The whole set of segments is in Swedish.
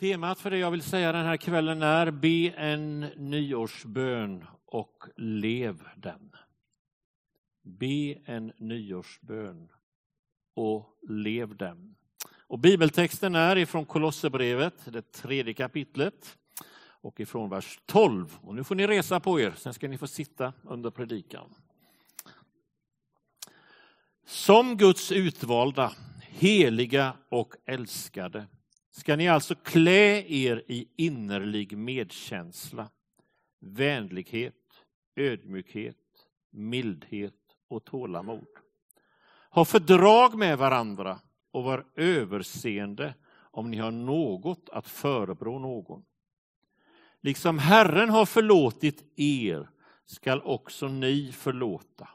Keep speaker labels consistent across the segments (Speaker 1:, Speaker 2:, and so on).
Speaker 1: Temat för det jag vill säga den här kvällen är Be en nyårsbön och lev den. Be en nyårsbön och lev den. Och bibeltexten är ifrån Kolosserbrevet, det tredje kapitlet och ifrån vers 12. Och nu får ni resa på er, sen ska ni få sitta under predikan. Som Guds utvalda, heliga och älskade ska ni alltså klä er i innerlig medkänsla, vänlighet, ödmjukhet, mildhet och tålamod. Ha fördrag med varandra och var överseende om ni har något att förebrå någon. Liksom Herren har förlåtit er skall också ni förlåta.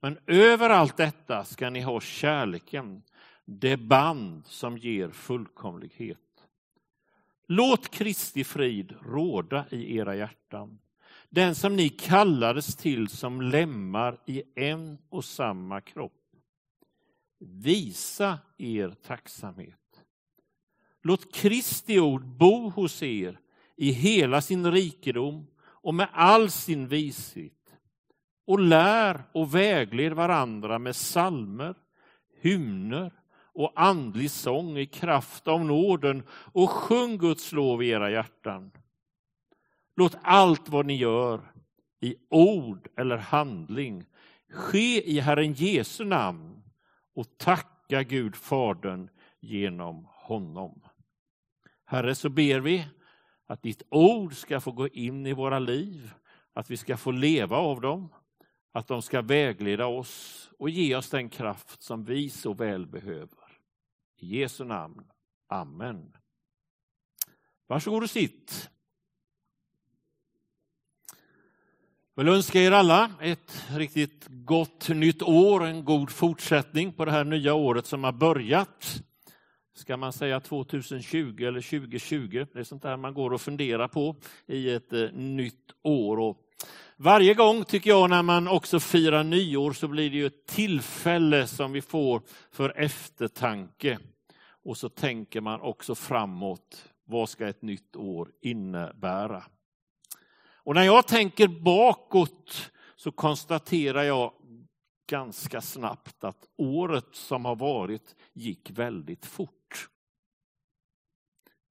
Speaker 1: Men över allt detta ska ni ha kärleken det band som ger fullkomlighet. Låt Kristi frid råda i era hjärtan. Den som ni kallades till som lemmar i en och samma kropp. Visa er tacksamhet. Låt Kristi ord bo hos er i hela sin rikedom och med all sin vishet. Och lär och vägled varandra med salmer, hymner och andlig sång i kraft av nåden och sjung Guds lov i era hjärtan. Låt allt vad ni gör i ord eller handling ske i Herren Jesu namn och tacka Gud Fadern genom honom. Herre, så ber vi att ditt ord ska få gå in i våra liv, att vi ska få leva av dem, att de ska vägleda oss och ge oss den kraft som vi så väl behöver. I Jesu namn. Amen. Varsågod och sitt. Jag vill önska er alla ett riktigt gott nytt år, en god fortsättning på det här nya året som har börjat. Ska man säga 2020 eller 2020? Det är sånt där man går och funderar på i ett eh, nytt år. Och varje gång tycker jag när man också firar nyår så blir det ju ett tillfälle som vi får för eftertanke. Och så tänker man också framåt. Vad ska ett nytt år innebära? Och när jag tänker bakåt så konstaterar jag ganska snabbt att året som har varit gick väldigt fort.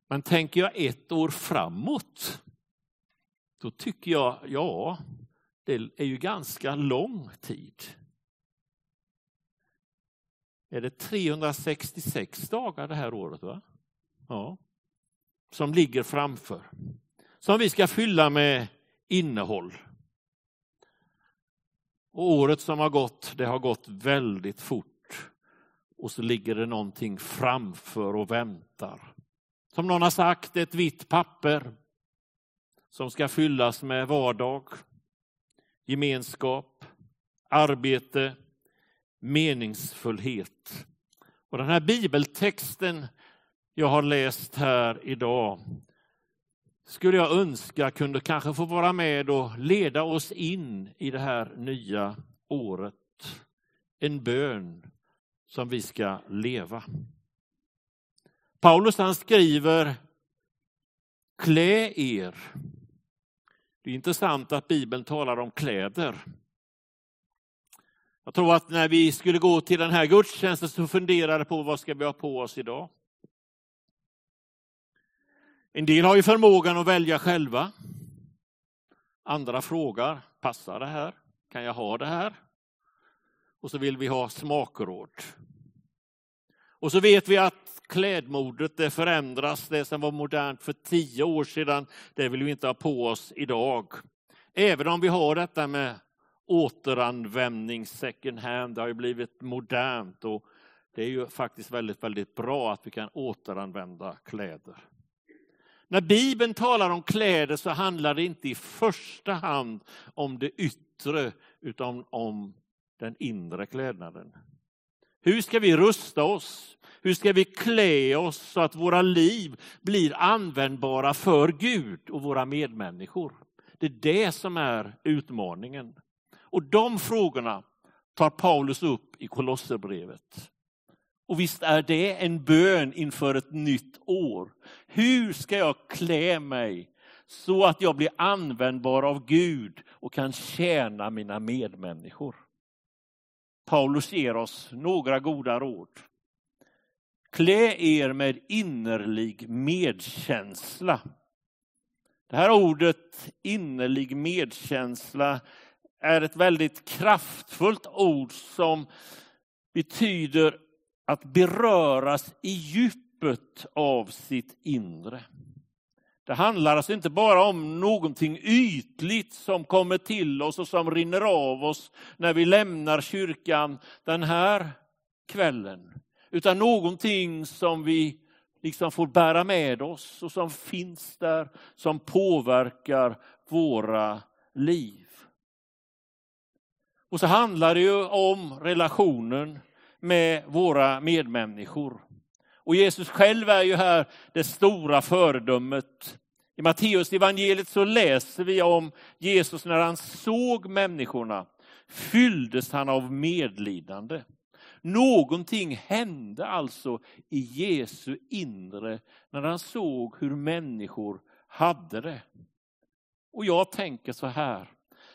Speaker 1: Men tänker jag ett år framåt, då tycker jag, ja, det är ju ganska lång tid. Är det 366 dagar det här året? va? Ja. Som ligger framför. Som vi ska fylla med innehåll. Och året som har gått, det har gått väldigt fort. Och så ligger det någonting framför och väntar. Som någon har sagt, ett vitt papper som ska fyllas med vardag, gemenskap, arbete, meningsfullhet. Och den här bibeltexten jag har läst här idag skulle jag önska kunde kanske få vara med och leda oss in i det här nya året. En bön som vi ska leva. Paulus han skriver Klä er. Det är intressant att Bibeln talar om kläder. Jag tror att när vi skulle gå till den här gudstjänsten så funderade på vad ska vi ha på oss idag. En del har ju förmågan att välja själva. Andra frågar, passar det här? Kan jag ha det här? Och så vill vi ha smakråd. Och så vet vi att klädmodet det förändras. Det som var modernt för tio år sedan, det vill vi inte ha på oss idag. Även om vi har detta med återanvändning, second hand, det har ju blivit modernt och det är ju faktiskt väldigt, väldigt bra att vi kan återanvända kläder. När Bibeln talar om kläder så handlar det inte i första hand om det yttre utan om den inre klädnaden. Hur ska vi rusta oss? Hur ska vi klä oss så att våra liv blir användbara för Gud och våra medmänniskor? Det är det som är utmaningen. Och de frågorna tar Paulus upp i Kolosserbrevet. Och visst är det en bön inför ett nytt år. Hur ska jag klä mig så att jag blir användbar av Gud och kan tjäna mina medmänniskor? Paulus ger oss några goda råd. Klä er med innerlig medkänsla. Det här ordet innerlig medkänsla är ett väldigt kraftfullt ord som betyder att beröras i djupet av sitt inre. Det handlar alltså inte bara om någonting ytligt som kommer till oss och som rinner av oss när vi lämnar kyrkan den här kvällen. Utan någonting som vi liksom får bära med oss och som finns där, som påverkar våra liv. Och så handlar det ju om relationen med våra medmänniskor. Och Jesus själv är ju här det stora föredömet. I Matteus evangeliet så läser vi om Jesus när han såg människorna fylldes han av medlidande. Någonting hände alltså i Jesu inre när han såg hur människor hade det. Och jag tänker så här,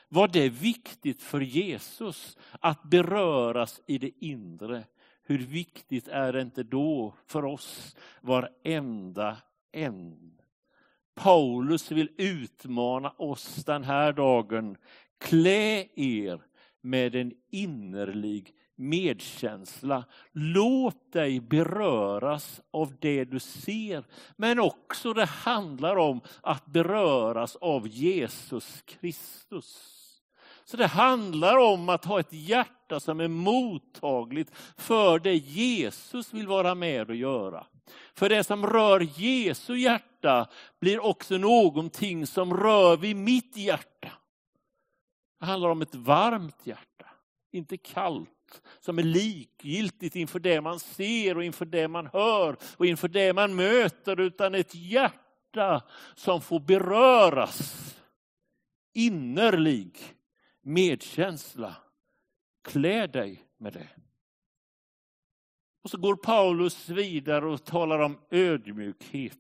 Speaker 1: var det viktigt för Jesus att beröras i det inre? Hur viktigt är det inte då för oss, varenda en? Paulus vill utmana oss den här dagen. Klä er med en innerlig medkänsla. Låt dig beröras av det du ser. Men också det handlar om att beröras av Jesus Kristus. Så det handlar om att ha ett hjärta som är mottagligt för det Jesus vill vara med och göra. För det som rör Jesu hjärta blir också någonting som rör vid mitt hjärta. Det handlar om ett varmt hjärta, inte kallt, som är likgiltigt inför det man ser och inför det man hör och inför det man möter, utan ett hjärta som får beröras. Innerlig medkänsla. Klä dig med det. Och så går Paulus vidare och talar om ödmjukhet.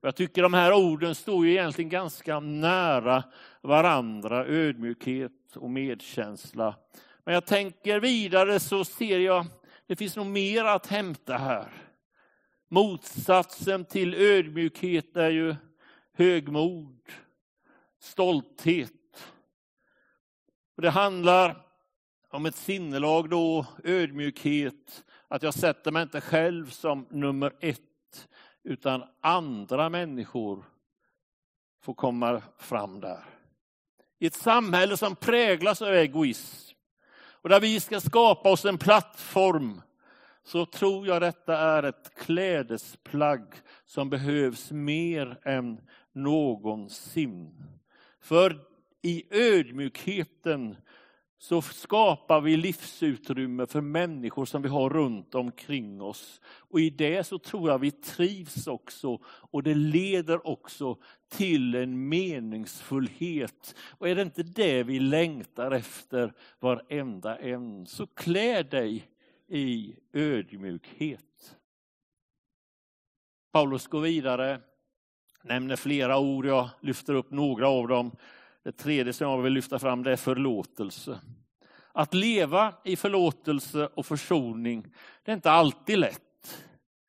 Speaker 1: Jag tycker de här orden står ju egentligen ganska nära varandra, ödmjukhet och medkänsla. Men jag tänker vidare så ser jag, det finns nog mer att hämta här. Motsatsen till ödmjukhet är ju högmod, stolthet. Och det handlar om ett sinnelag då, ödmjukhet, att jag sätter mig inte själv som nummer ett, utan andra människor får komma fram där. I ett samhälle som präglas av egoism och där vi ska skapa oss en plattform så tror jag detta är ett klädesplagg som behövs mer än någonsin. För i ödmjukheten så skapar vi livsutrymme för människor som vi har runt omkring oss. Och i det så tror jag vi trivs också och det leder också till en meningsfullhet. Och är det inte det vi längtar efter varenda en, så klä dig i ödmjukhet. Paulus går vidare, nämner flera ord, jag lyfter upp några av dem. Det tredje som jag vill lyfta fram det är förlåtelse. Att leva i förlåtelse och försoning, det är inte alltid lätt.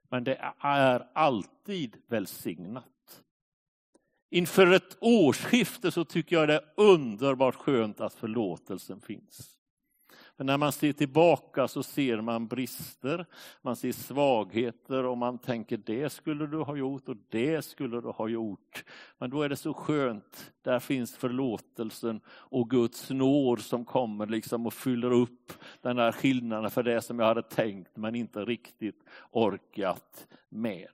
Speaker 1: Men det är alltid välsignat. Inför ett årsskifte så tycker jag det är underbart skönt att förlåtelsen finns. Men när man ser tillbaka så ser man brister, man ser svagheter och man tänker det skulle du ha gjort och det skulle du ha gjort. Men då är det så skönt, där finns förlåtelsen och Guds nåd som kommer liksom och fyller upp den här skillnaden för det som jag hade tänkt men inte riktigt orkat med.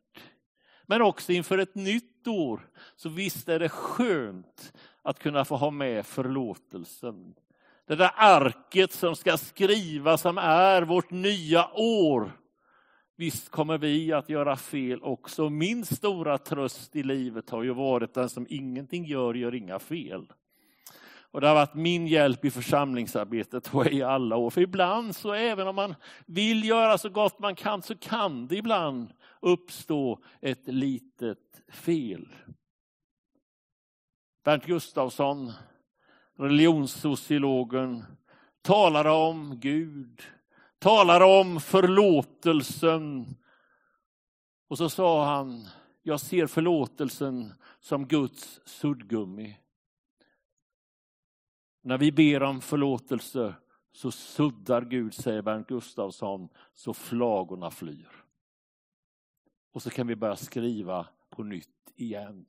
Speaker 1: Men också inför ett nytt år, så visst är det skönt att kunna få ha med förlåtelsen. Det där arket som ska skriva, som är vårt nya år. Visst kommer vi att göra fel också. Min stora tröst i livet har ju varit den som ingenting gör, gör inga fel. Och det har varit min hjälp i församlingsarbetet i alla år. För ibland så även om man vill göra så gott man kan så kan det ibland uppstå ett litet fel. Bernt Gustafsson, religionssociologen, talar om Gud, talar om förlåtelsen. Och så sa han, jag ser förlåtelsen som Guds suddgummi. När vi ber om förlåtelse så suddar Gud, säger Bernt Gustafsson, så flagorna flyr. Och så kan vi börja skriva på nytt igen.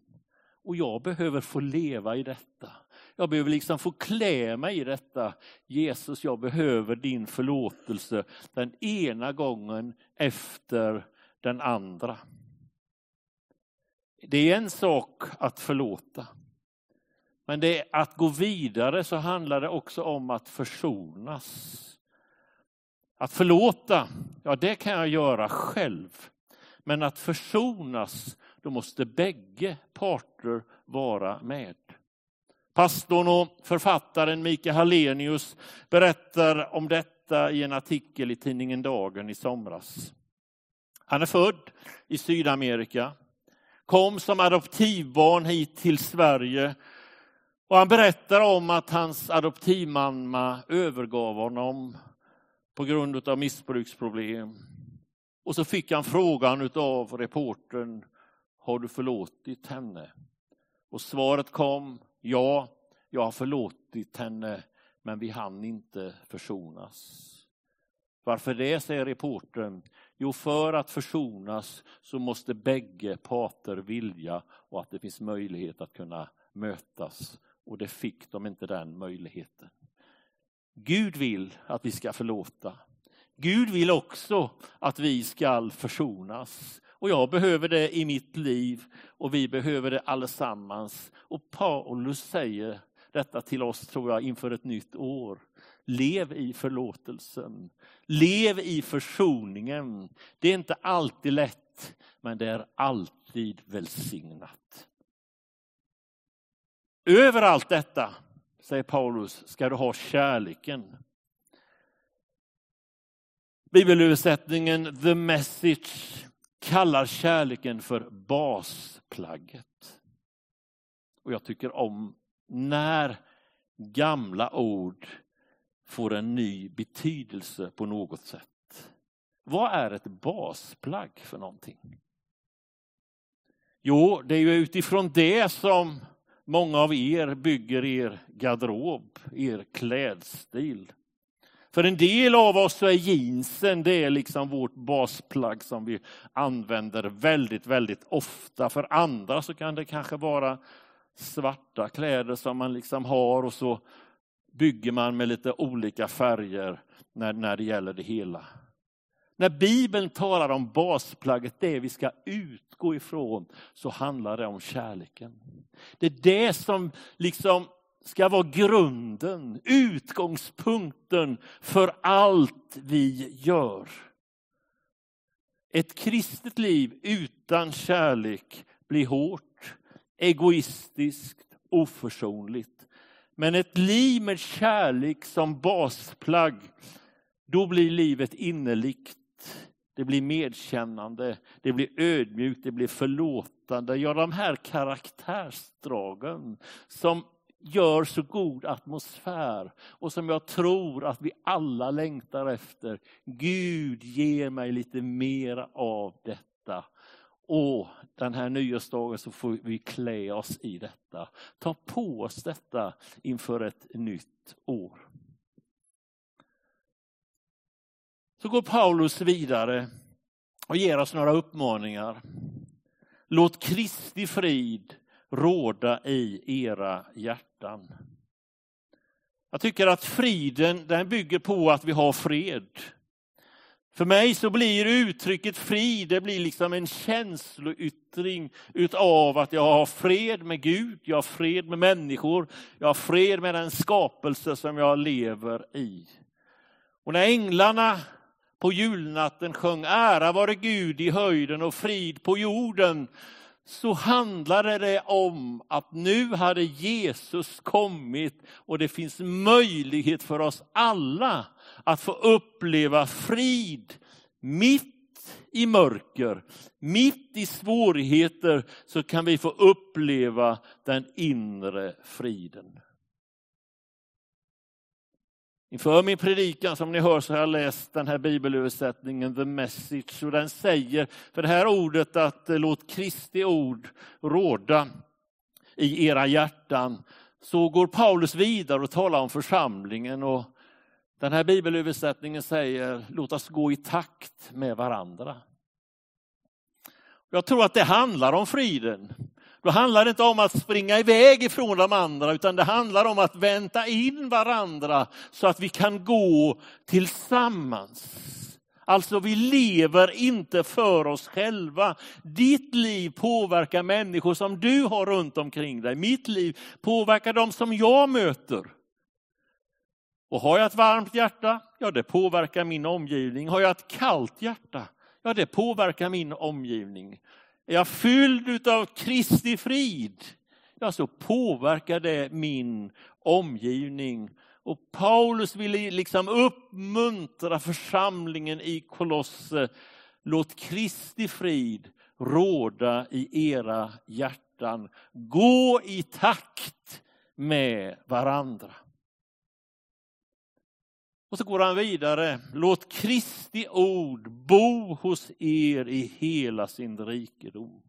Speaker 1: Och jag behöver få leva i detta. Jag behöver liksom få klä mig i detta. Jesus, jag behöver din förlåtelse den ena gången efter den andra. Det är en sak att förlåta. Men det är att gå vidare så handlar det också om att försonas. Att förlåta, ja det kan jag göra själv. Men att försonas, då måste bägge parter vara med. Pastorn och författaren Mikael Hallenius berättar om detta i en artikel i tidningen Dagen i somras. Han är född i Sydamerika, kom som adoptivbarn hit till Sverige och han berättar om att hans adoptivmamma övergav honom på grund av missbruksproblem. Och så fick han frågan av reportern, har du förlåtit henne? Och svaret kom, ja, jag har förlåtit henne, men vi hann inte försonas. Varför det, säger reportern. Jo, för att försonas så måste bägge parter vilja och att det finns möjlighet att kunna mötas. Och det fick de inte den möjligheten. Gud vill att vi ska förlåta. Gud vill också att vi ska försonas. Och jag behöver det i mitt liv och vi behöver det allesammans. Och Paulus säger detta till oss, tror jag, inför ett nytt år. Lev i förlåtelsen. Lev i försoningen. Det är inte alltid lätt, men det är alltid välsignat. Över allt detta, säger Paulus, ska du ha kärleken. Bibelöversättningen The Message kallar kärleken för basplagget. Och jag tycker om när gamla ord får en ny betydelse på något sätt. Vad är ett basplagg för någonting? Jo, det är ju utifrån det som många av er bygger er garderob, er klädstil. För en del av oss så är jeansen det är liksom vårt basplagg som vi använder väldigt, väldigt ofta. För andra så kan det kanske vara svarta kläder som man liksom har och så bygger man med lite olika färger när, när det gäller det hela. När Bibeln talar om basplagget, det vi ska utgå ifrån, så handlar det om kärleken. Det är det som liksom ska vara grunden, utgångspunkten för allt vi gör. Ett kristet liv utan kärlek blir hårt, egoistiskt, oförsonligt. Men ett liv med kärlek som basplagg, då blir livet innerligt. Det blir medkännande, det blir ödmjukt, det blir förlåtande. Ja, de här karaktärsdragen som gör så god atmosfär och som jag tror att vi alla längtar efter. Gud ger mig lite mer av detta. Och den här nyårsdagen så får vi klä oss i detta. Ta på oss detta inför ett nytt år. Så går Paulus vidare och ger oss några uppmaningar. Låt Kristi frid råda i era hjärtan. Jag tycker att friden den bygger på att vi har fred. För mig så blir uttrycket frid, det blir liksom en känsloyttring utav att jag har fred med Gud, jag har fred med människor, jag har fred med den skapelse som jag lever i. Och när änglarna på julnatten sjöng ära vare Gud i höjden och frid på jorden så handlade det om att nu hade Jesus kommit och det finns möjlighet för oss alla att få uppleva frid mitt i mörker, mitt i svårigheter så kan vi få uppleva den inre friden. Inför min predikan som ni hör så har jag läst den här bibelöversättningen, The Message, och den säger för det här ordet att eh, låt Kristi ord råda i era hjärtan. Så går Paulus vidare och talar om församlingen och den här bibelöversättningen säger låt oss gå i takt med varandra. Jag tror att det handlar om friden. Då handlar det inte om att springa iväg ifrån de andra utan det handlar om att vänta in varandra så att vi kan gå tillsammans. Alltså vi lever inte för oss själva. Ditt liv påverkar människor som du har runt omkring dig. Mitt liv påverkar de som jag möter. Och har jag ett varmt hjärta, ja det påverkar min omgivning. Har jag ett kallt hjärta, ja det påverkar min omgivning. Är jag fylld av Kristi frid, ja så påverkar det min omgivning. Och Paulus ville liksom uppmuntra församlingen i Kolosse. Låt Kristi frid råda i era hjärtan. Gå i takt med varandra. Och så går han vidare. Låt Kristi ord bo hos er i hela sin rikedom.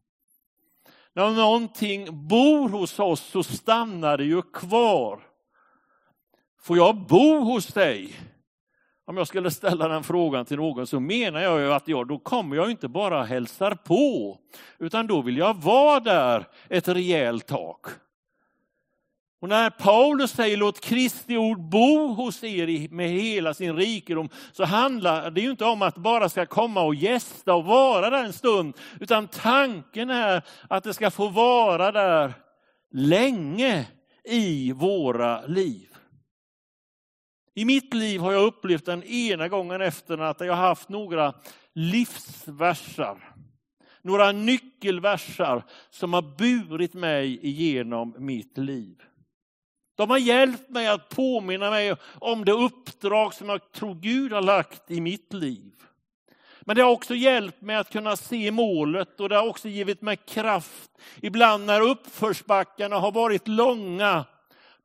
Speaker 1: När någonting bor hos oss så stannar det ju kvar. Får jag bo hos dig? Om jag skulle ställa den frågan till någon så menar jag ju att jag, då kommer jag inte bara hälsar på, utan då vill jag vara där ett rejält tag. Och när Paulus säger låt Kristi ord bo hos er med hela sin rikedom så handlar det ju inte om att bara ska komma och gästa och vara där en stund, utan tanken är att det ska få vara där länge i våra liv. I mitt liv har jag upplevt den ena gången efter att jag har haft några livsversar, några nyckelversar som har burit mig igenom mitt liv. De har hjälpt mig att påminna mig om det uppdrag som jag tror Gud har lagt i mitt liv. Men det har också hjälpt mig att kunna se målet och det har också givit mig kraft. Ibland när uppförsbackarna har varit långa,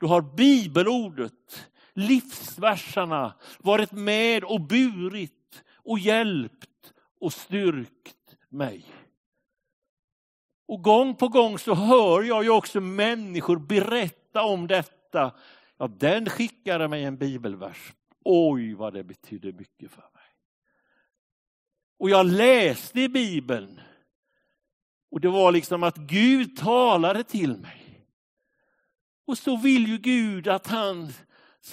Speaker 1: då har bibelordet, livsverserna varit med och burit och hjälpt och styrkt mig. Och gång på gång så hör jag ju också människor berätta om detta detta, ja den skickade mig en bibelvers. Oj vad det betydde mycket för mig. Och jag läste i bibeln. Och det var liksom att Gud talade till mig. Och så vill ju Gud att hans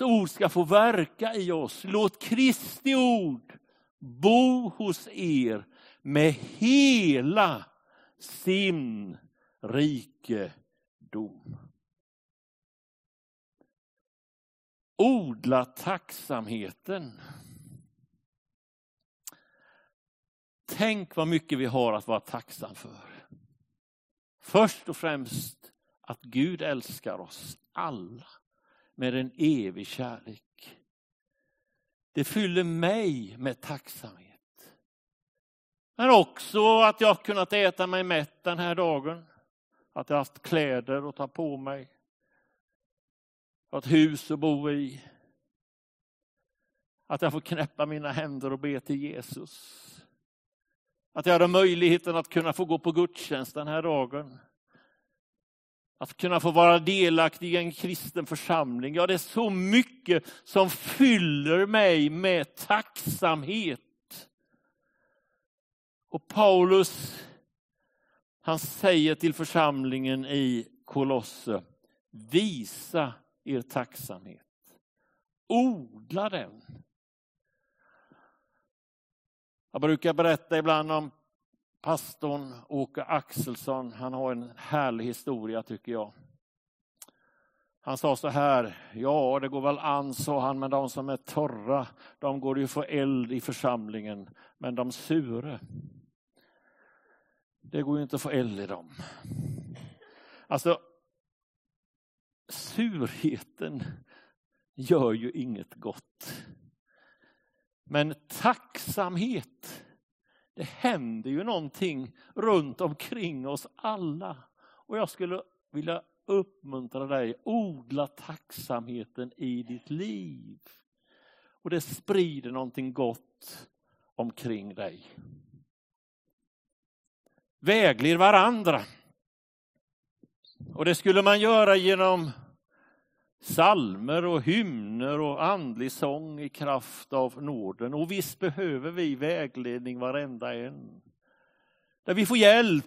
Speaker 1: ord ska få verka i oss. Låt Kristi ord bo hos er med hela sin rikedom. Odla tacksamheten. Tänk vad mycket vi har att vara tacksam för. Först och främst att Gud älskar oss alla med en evig kärlek. Det fyller mig med tacksamhet. Men också att jag kunnat äta mig mätt den här dagen. Att jag haft kläder att ta på mig har ett hus att bo i. Att jag får knäppa mina händer och be till Jesus. Att jag hade möjligheten att kunna få gå på gudstjänst den här dagen. Att kunna få vara delaktig i en kristen församling. Ja, det är så mycket som fyller mig med tacksamhet. Och Paulus, han säger till församlingen i Kolosse, visa er tacksamhet. Odla den. Jag brukar berätta ibland om pastorn Åke Axelsson. Han har en härlig historia tycker jag. Han sa så här, ja det går väl an, sa han, men de som är torra, de går ju få eld i församlingen, men de sure, det går ju inte att få eld i dem. Alltså, surheten gör ju inget gott. Men tacksamhet
Speaker 2: Det händer ju någonting runt omkring oss alla. Och jag skulle vilja uppmuntra dig, odla tacksamheten i ditt liv. Och det sprider någonting gott omkring dig. Vägled varandra. Och det skulle man göra genom salmer och hymner och andlig sång i kraft av nåden. Och visst behöver vi vägledning varenda en. Där vi får hjälp.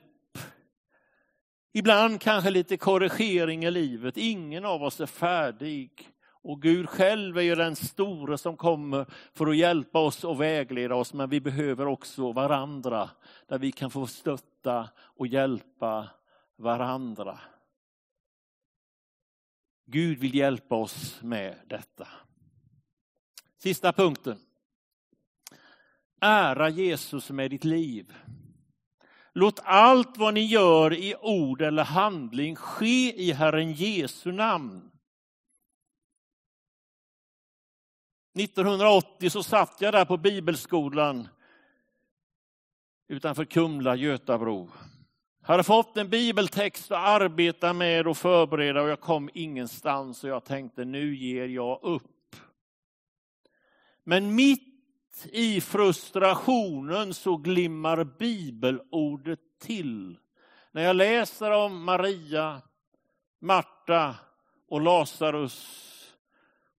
Speaker 2: Ibland kanske lite korrigering i livet. Ingen av oss är färdig. Och Gud själv är ju den store som kommer för att hjälpa oss och vägleda oss. Men vi behöver också varandra. Där vi kan få stötta och hjälpa varandra. Gud vill hjälpa oss med detta. Sista punkten. Ära Jesus med ditt liv. Låt allt vad ni gör i ord eller handling ske i Herren Jesu namn. 1980 så satt jag där på bibelskolan utanför Kumla, Götabro hade fått en bibeltext att arbeta med och förbereda och jag kom ingenstans och jag tänkte nu ger jag upp. Men mitt i frustrationen så glimmar bibelordet till. När jag läser om Maria, Marta och Lazarus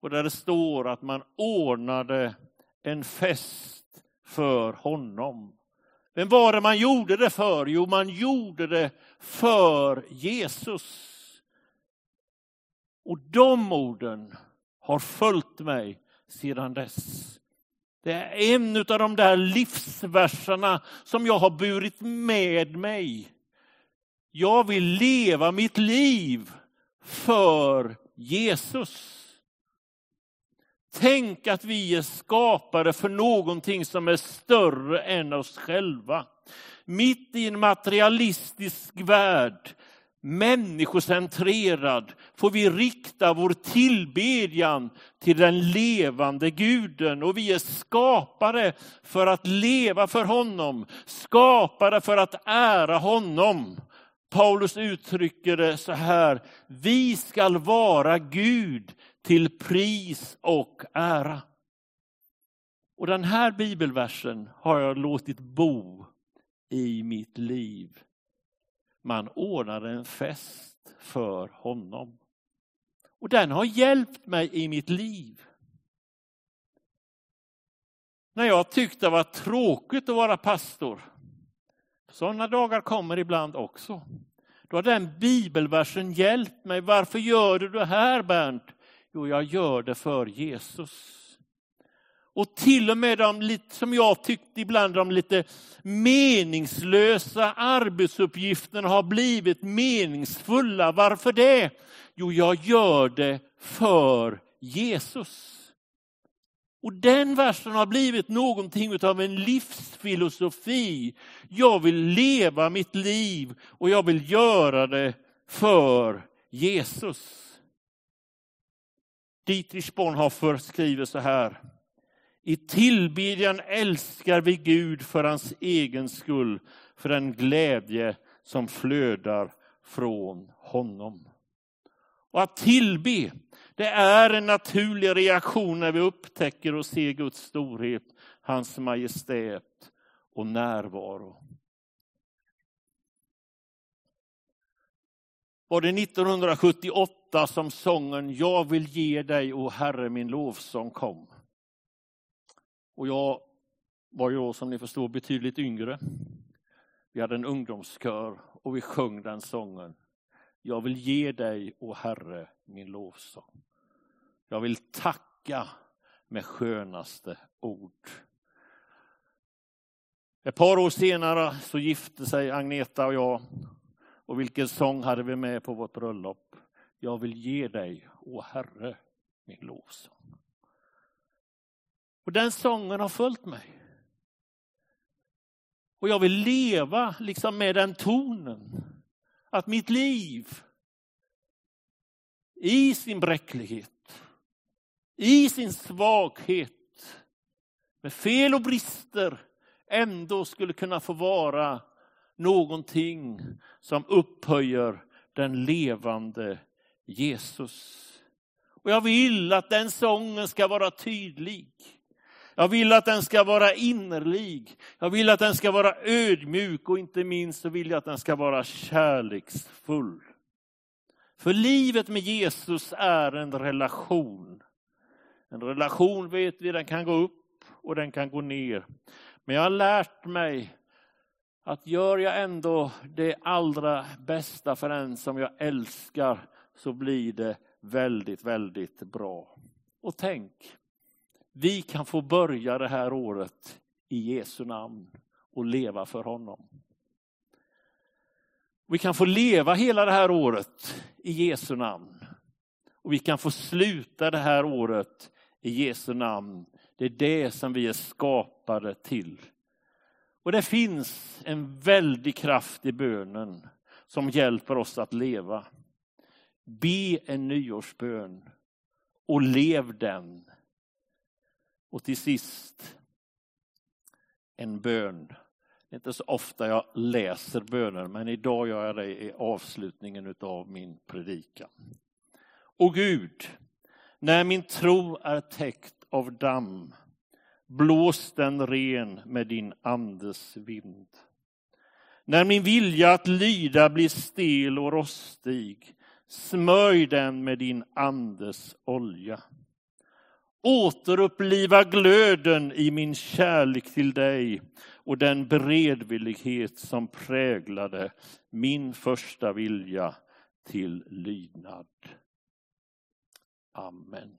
Speaker 2: och där det står att man ordnade en fest för honom. Vem var det man gjorde det för? Jo, man gjorde det för Jesus. Och de orden har följt mig sedan dess. Det är en av de där livsverserna som jag har burit med mig. Jag vill leva mitt liv för Jesus. Tänk att vi är skapade för någonting som är större än oss själva. Mitt i en materialistisk värld, människocentrerad, får vi rikta vår tillbedjan till den levande guden. Och vi är skapade för att leva för honom, skapade för att ära honom. Paulus uttrycker det så här, vi skall vara Gud till pris och ära. Och den här bibelversen har jag låtit bo i mitt liv. Man ordnade en fest för honom. Och den har hjälpt mig i mitt liv. När jag tyckte det var tråkigt att vara pastor, sådana dagar kommer ibland också. Då har den bibelversen hjälpt mig. Varför gör du det här Bernt? Jo, jag gör det för Jesus. Och till och med de, som jag tyckte ibland, de lite meningslösa arbetsuppgifterna har blivit meningsfulla. Varför det? Jo, jag gör det för Jesus. Och den versen har blivit någonting av en livsfilosofi. Jag vill leva mitt liv och jag vill göra det för Jesus. Dietrich Bonhoeffer skriver så här. I tillbedjan älskar vi Gud för hans egen skull, för den glädje som flödar från honom. Och att tillbe, det är en naturlig reaktion när vi upptäcker och ser Guds storhet, hans majestät och närvaro. Var det 1978 som sången Jag vill ge dig, o Herre, min lovsång kom? Och jag var ju som ni förstår betydligt yngre. Vi hade en ungdomskör och vi sjöng den sången. Jag vill ge dig, o Herre, min lovsång. Jag vill tacka med skönaste ord. Ett par år senare så gifte sig Agneta och jag. Och vilken sång hade vi med på vårt bröllop? Jag vill ge dig, o Herre, min lovsång. Och den sången har följt mig. Och jag vill leva liksom med den tonen. Att mitt liv i sin bräcklighet, i sin svaghet, med fel och brister, ändå skulle kunna få vara någonting som upphöjer den levande Jesus. Och jag vill att den sången ska vara tydlig. Jag vill att den ska vara innerlig. Jag vill att den ska vara ödmjuk och inte minst så vill jag att den ska vara kärleksfull. För livet med Jesus är en relation. En relation vet vi, den kan gå upp och den kan gå ner. Men jag har lärt mig att gör jag ändå det allra bästa för den som jag älskar så blir det väldigt, väldigt bra. Och tänk, vi kan få börja det här året i Jesu namn och leva för honom. Vi kan få leva hela det här året i Jesu namn. Och vi kan få sluta det här året i Jesu namn. Det är det som vi är skapade till. Och det finns en väldig kraft i bönen som hjälper oss att leva. Be en nyårsbön och lev den. Och till sist en bön. Det är inte så ofta jag läser böner, men idag gör jag det i avslutningen av min predikan. Och Gud, när min tro är täckt av damm, blås den ren med din andes vind. När min vilja att lyda blir stel och rostig, smörj den med din andes olja. Återuppliva glöden i min kärlek till dig och den beredvillighet som präglade min första vilja till lydnad. Amen.